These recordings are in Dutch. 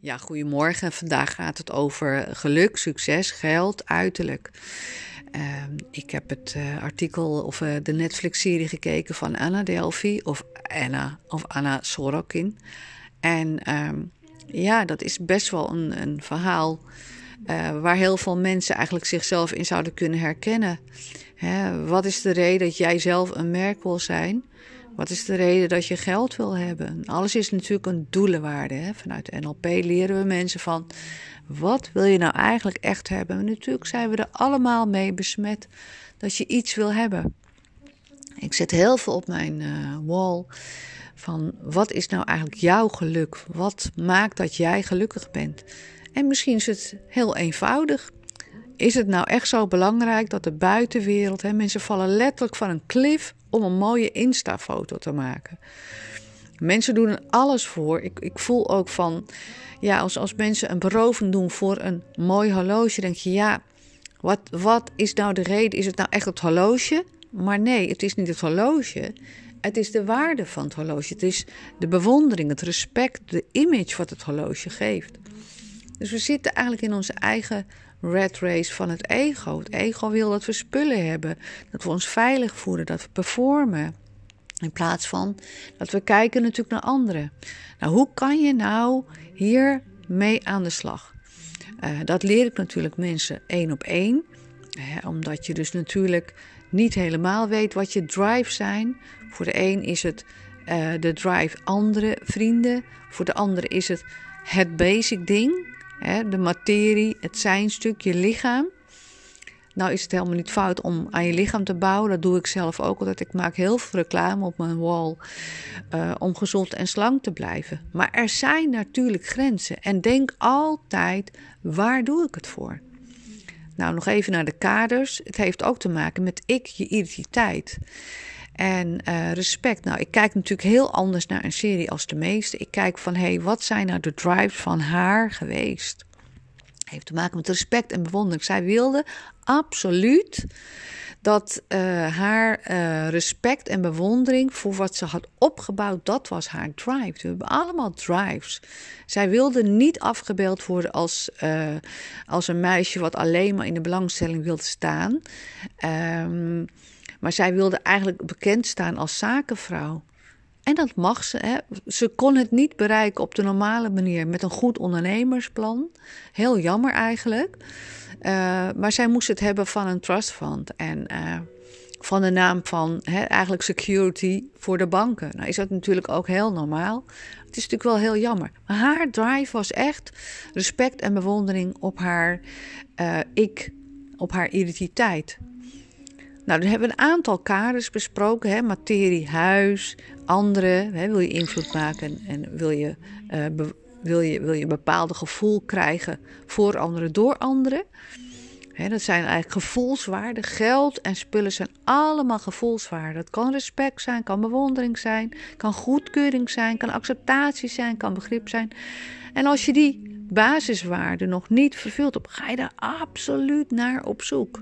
Ja, goedemorgen. Vandaag gaat het over geluk, succes, geld, uiterlijk. Ehm, ik heb het uh, artikel of uh, de Netflix-serie gekeken van Anna Delphi of Anna of Anna Sorokin. En ehm, ja, dat is best wel een, een verhaal uh, waar heel veel mensen eigenlijk zichzelf in zouden kunnen herkennen. Hè, wat is de reden dat jij zelf een merk wil zijn? Wat is de reden dat je geld wil hebben? Alles is natuurlijk een doelenwaarde. Hè? Vanuit NLP leren we mensen van wat wil je nou eigenlijk echt hebben? En natuurlijk zijn we er allemaal mee besmet dat je iets wil hebben. Ik zet heel veel op mijn uh, wall van wat is nou eigenlijk jouw geluk? Wat maakt dat jij gelukkig bent? En misschien is het heel eenvoudig. Is het nou echt zo belangrijk dat de buitenwereld, hè, mensen vallen letterlijk van een klif om een mooie Insta-foto te maken. Mensen doen er alles voor. Ik, ik voel ook van, ja, als, als mensen een beroving doen voor een mooi horloge, denk je, ja, wat, wat is nou de reden? Is het nou echt het horloge? Maar nee, het is niet het horloge. Het is de waarde van het horloge. Het is de bewondering, het respect, de image wat het horloge geeft. Dus we zitten eigenlijk in onze eigen red race van het ego. Het ego wil dat we spullen hebben, dat we ons veilig voelen, dat we performen. In plaats van dat we kijken natuurlijk naar anderen. Nou, hoe kan je nou hier mee aan de slag? Uh, dat leer ik natuurlijk mensen één op één. Hè, omdat je dus natuurlijk niet helemaal weet wat je drive zijn. Voor de een is het uh, de drive andere vrienden. Voor de andere is het het basic ding de materie, het zijnstuk, je lichaam. Nou is het helemaal niet fout om aan je lichaam te bouwen. Dat doe ik zelf ook altijd. Ik maak heel veel reclame op mijn wall uh, om gezond en slank te blijven. Maar er zijn natuurlijk grenzen. En denk altijd, waar doe ik het voor? Nou, nog even naar de kaders. Het heeft ook te maken met ik, je identiteit. En uh, respect. Nou, ik kijk natuurlijk heel anders naar een serie als de meeste. Ik kijk van, hé, hey, wat zijn nou de drives van haar geweest? Heeft te maken met respect en bewondering. Zij wilde absoluut dat uh, haar uh, respect en bewondering voor wat ze had opgebouwd, dat was haar drive. We hebben allemaal drives. Zij wilde niet afgebeeld worden als, als een meisje wat alleen maar in de belangstelling wilde staan. Um, maar zij wilde eigenlijk bekend staan als zakenvrouw. En dat mag ze. Hè. Ze kon het niet bereiken op de normale manier met een goed ondernemersplan. Heel jammer eigenlijk. Uh, maar zij moest het hebben van een trust fund. En uh, van de naam van hè, eigenlijk security voor de banken. Nou is dat natuurlijk ook heel normaal. Het is natuurlijk wel heel jammer. Maar haar drive was echt respect en bewondering op haar uh, ik, op haar identiteit. Nou, dan hebben we een aantal kaders besproken. Hè? Materie, huis, anderen. Hè? Wil je invloed maken en wil je, uh, wil, je, wil je een bepaalde gevoel krijgen voor anderen door anderen. Hè, dat zijn eigenlijk gevoelswaarden. Geld en spullen zijn allemaal gevoelswaarden. Dat kan respect zijn, kan bewondering zijn, kan goedkeuring zijn, kan acceptatie zijn, kan begrip zijn. En als je die basiswaarden nog niet vervult, op, ga je daar absoluut naar op zoek.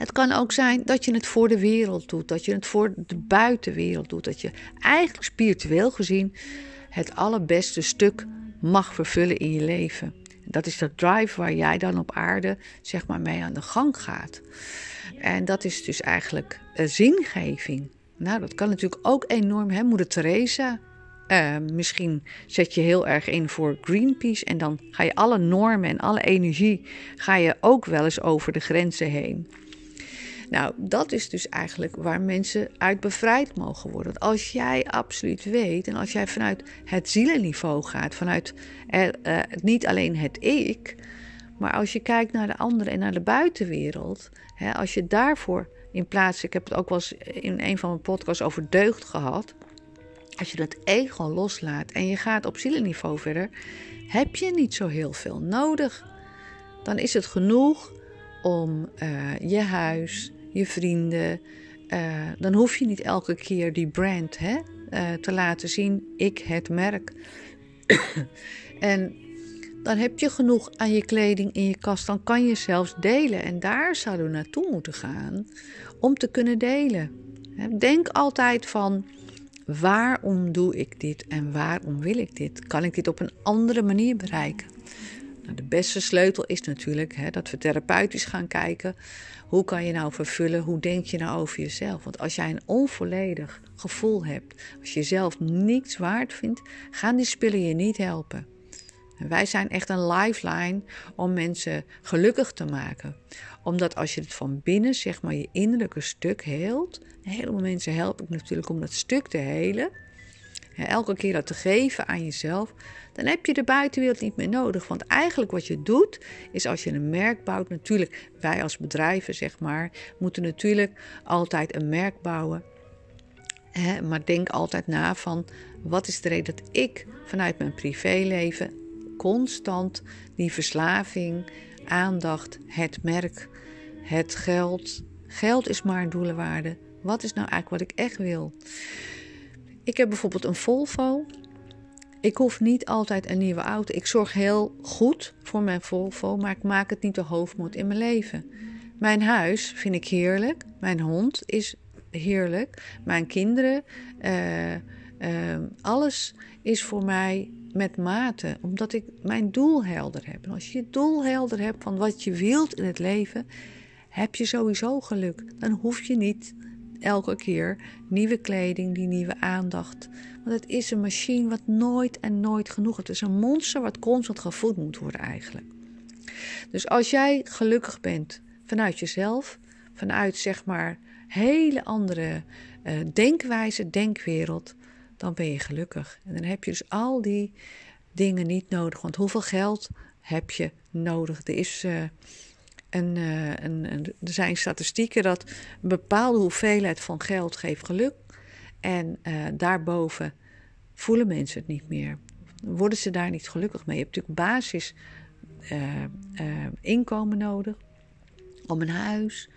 Het kan ook zijn dat je het voor de wereld doet, dat je het voor de buitenwereld doet, dat je eigenlijk spiritueel gezien het allerbeste stuk mag vervullen in je leven. Dat is de drive waar jij dan op aarde zeg maar mee aan de gang gaat. En dat is dus eigenlijk een zingeving. Nou, dat kan natuurlijk ook enorm, hè, moeder Teresa. Uh, misschien zet je heel erg in voor Greenpeace en dan ga je alle normen en alle energie ga je ook wel eens over de grenzen heen. Nou, dat is dus eigenlijk waar mensen uit bevrijd mogen worden. Als jij absoluut weet en als jij vanuit het zielenniveau gaat, vanuit uh, niet alleen het ik, maar als je kijkt naar de anderen en naar de buitenwereld, hè, als je daarvoor in plaats, ik heb het ook wel eens in een van mijn podcasts over deugd gehad. Als je dat ego loslaat en je gaat op zielenniveau verder, heb je niet zo heel veel nodig. Dan is het genoeg om uh, je huis, je vrienden. Uh, dan hoef je niet elke keer die brand hè, uh, te laten zien. Ik het merk. en dan heb je genoeg aan je kleding in je kast. Dan kan je zelfs delen. En daar zouden we naartoe moeten gaan om te kunnen delen. Denk altijd van Waarom doe ik dit en waarom wil ik dit? Kan ik dit op een andere manier bereiken? Nou, de beste sleutel is natuurlijk hè, dat we therapeutisch gaan kijken. Hoe kan je nou vervullen? Hoe denk je nou over jezelf? Want als jij een onvolledig gevoel hebt, als je jezelf niets waard vindt, gaan die spullen je niet helpen. En wij zijn echt een lifeline om mensen gelukkig te maken. Omdat als je het van binnen, zeg maar, je innerlijke stuk heelt. Een heleboel mensen help ik natuurlijk om dat stuk te helen. Elke keer dat te geven aan jezelf. Dan heb je de buitenwereld niet meer nodig. Want eigenlijk wat je doet, is als je een merk bouwt. Natuurlijk, wij als bedrijven, zeg maar, moeten natuurlijk altijd een merk bouwen. Maar denk altijd na van wat is de reden dat ik vanuit mijn privéleven constant die verslaving, aandacht, het merk, het geld. Geld is maar een doelenwaarde. Wat is nou eigenlijk wat ik echt wil? Ik heb bijvoorbeeld een Volvo. Ik hoef niet altijd een nieuwe auto. Ik zorg heel goed voor mijn Volvo, maar ik maak het niet de hoofdmoot in mijn leven. Mijn huis vind ik heerlijk. Mijn hond is heerlijk. Mijn kinderen. Uh, uh, alles is voor mij met mate, omdat ik mijn doel helder heb. Als je je doel helder hebt van wat je wilt in het leven, heb je sowieso geluk. Dan hoef je niet elke keer nieuwe kleding, die nieuwe aandacht. Want het is een machine wat nooit en nooit genoeg. Het is een monster wat constant gevoed moet worden eigenlijk. Dus als jij gelukkig bent vanuit jezelf, vanuit zeg maar hele andere uh, denkwijze, denkwereld, dan ben je gelukkig. En dan heb je dus al die dingen niet nodig. Want hoeveel geld heb je nodig? Er, is, uh, een, er zijn statistieken dat een bepaalde hoeveelheid van geld geeft geluk. En uh, daarboven voelen mensen het niet meer. Worden ze daar niet gelukkig mee? Je hebt natuurlijk basis inkomen nodig. Om een huis,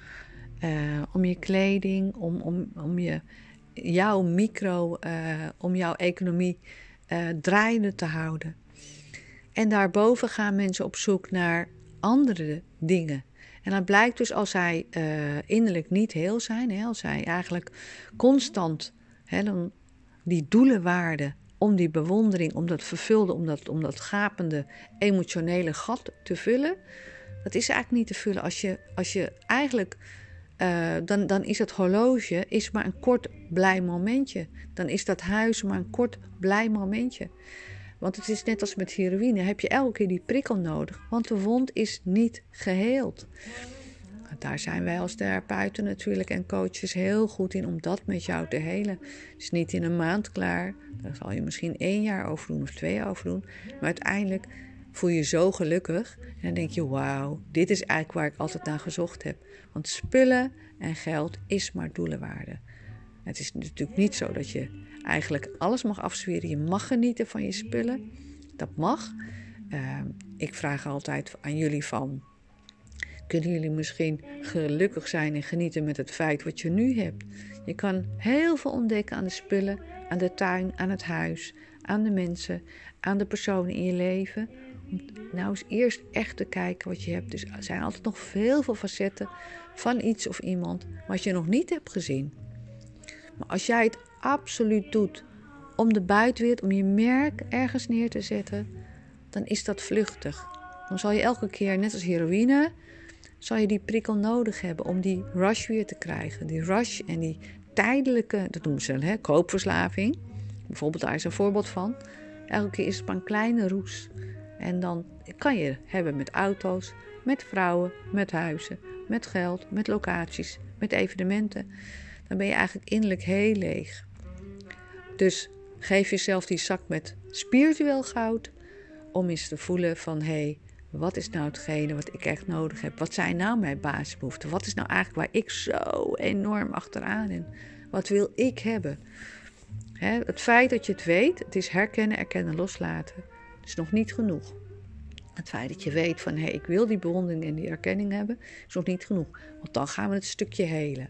om je kleding, om, om, om je jouw micro, om jouw economie draaiende te houden. En daarboven gaan mensen op zoek naar andere dingen. En dan blijkt dus als zij uh, innerlijk niet heel zijn, hè, als zij eigenlijk constant hè, dan die doelenwaarden om die bewondering, om dat vervulde, om dat, om dat gapende emotionele gat te vullen, dat is eigenlijk niet te vullen als je, als je eigenlijk uh, dan, dan is het horloge is maar een kort blij momentje. Dan is dat huis maar een kort blij momentje. Want het is net als met heroïne, heb je elke keer die prikkel nodig, want de wond is niet geheeld. Daar zijn wij als therapeuten natuurlijk en coaches heel goed in om dat met jou te helen. Het is niet in een maand klaar, daar zal je misschien één jaar over doen of twee jaar over doen. Maar uiteindelijk voel je zo gelukkig en denk je, wauw, dit is eigenlijk waar ik altijd naar gezocht heb. Want spullen en geld is maar doelenwaarde. Het is natuurlijk niet zo dat je eigenlijk alles mag afzweren. Je mag genieten van je spullen. Dat mag. Uh, ik vraag altijd aan jullie van... Kunnen jullie misschien gelukkig zijn en genieten met het feit wat je nu hebt? Je kan heel veel ontdekken aan de spullen, aan de tuin, aan het huis, aan de mensen, aan de personen in je leven nou eens eerst echt te kijken wat je hebt. Dus er zijn altijd nog veel, veel facetten van iets of iemand wat je nog niet hebt gezien. Maar als jij het absoluut doet om de buitenwereld, om je merk ergens neer te zetten, dan is dat vluchtig. Dan zal je elke keer, net als heroïne, zal je die prikkel nodig hebben om die rush weer te krijgen. Die rush en die tijdelijke, dat noemen ze hè, koopverslaving. Bijvoorbeeld daar is een voorbeeld van. Elke keer is het maar een kleine roes. En dan kan je hebben met auto's, met vrouwen, met huizen, met geld, met locaties, met evenementen. Dan ben je eigenlijk innerlijk heel leeg. Dus geef jezelf die zak met spiritueel goud om eens te voelen van hé, hey, wat is nou hetgene wat ik echt nodig heb? Wat zijn nou mijn basisbehoeften? Wat is nou eigenlijk waar ik zo enorm achteraan ben? Wat wil ik hebben? het feit dat je het weet, het is herkennen, erkennen, loslaten is nog niet genoeg. Het feit dat je weet van hé, hey, ik wil die bewondering en die erkenning hebben, is nog niet genoeg. Want dan gaan we het stukje helen.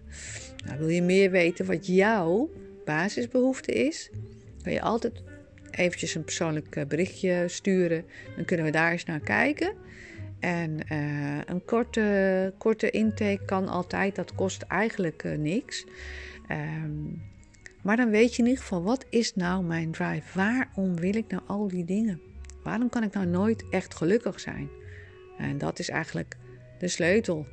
Nou, wil je meer weten wat jouw basisbehoefte is, kan je altijd eventjes een persoonlijk eh, berichtje sturen. Dan kunnen we daar eens naar kijken. En uh, een korte, korte intake kan altijd, dat kost eigenlijk uh, niks. Um, Maar dan weet je in ieder geval, wat is nou mijn drive? Waarom wil ik nou al die dingen? Waarom kan ik nou nooit echt gelukkig zijn? En dat is eigenlijk de sleutel.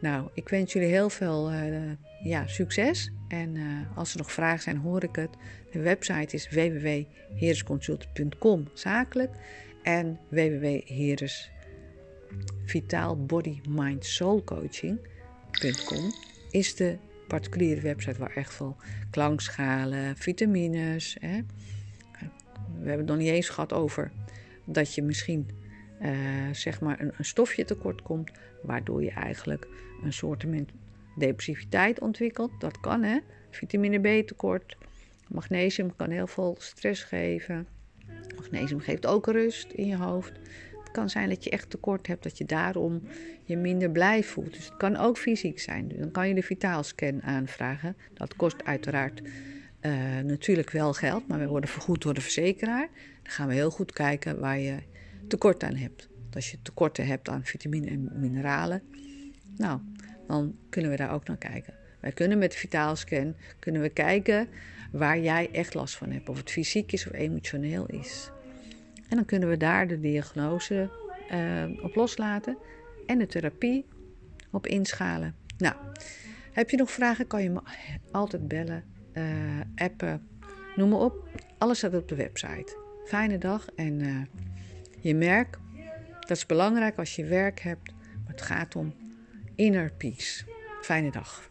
Nou, ik wens jullie heel veel uh, ja, succes. En uh, als er nog vragen zijn, hoor ik het. De website is www.heresconsult.com zakelijk en www.heres is de particuliere website waar echt veel klankschalen, vitamines. Hè. We hebben het nog niet eens gehad over dat je misschien uh, zeg maar een, een, stofje tekort komt, waardoor je eigenlijk een soort depressiviteit ontwikkelt. Dat kan hè. Vitamine B tekort. Magnesium kan heel veel stress geven. Magnesium geeft ook rust in je hoofd. Het kan zijn dat je echt tekort hebt, dat je daarom je minder blij voelt. Dus het kan ook fysiek zijn. Dan kan je de vitaalscan aanvragen. Dat kost uiteraard uh, natuurlijk wel geld, maar we worden vergoed door de verzekeraar. Dan gaan we heel goed kijken waar je tekort aan hebt. Als je tekorten hebt aan vitamine en mineralen, nou, dan kunnen we daar ook naar kijken. Wij kunnen met de vitaalscan kunnen we kijken waar jij echt last van hebt. Of het fysiek is of emotioneel is. En dan kunnen we daar de diagnose uh, op loslaten en de therapie op inschalen. Nou, heb je nog vragen, kan je me altijd bellen, uh, appen, noem maar op. Alles staat op de website. Fijne dag en uh, je merkt, dat is belangrijk als je werk hebt, maar het gaat om inner peace. Fijne dag.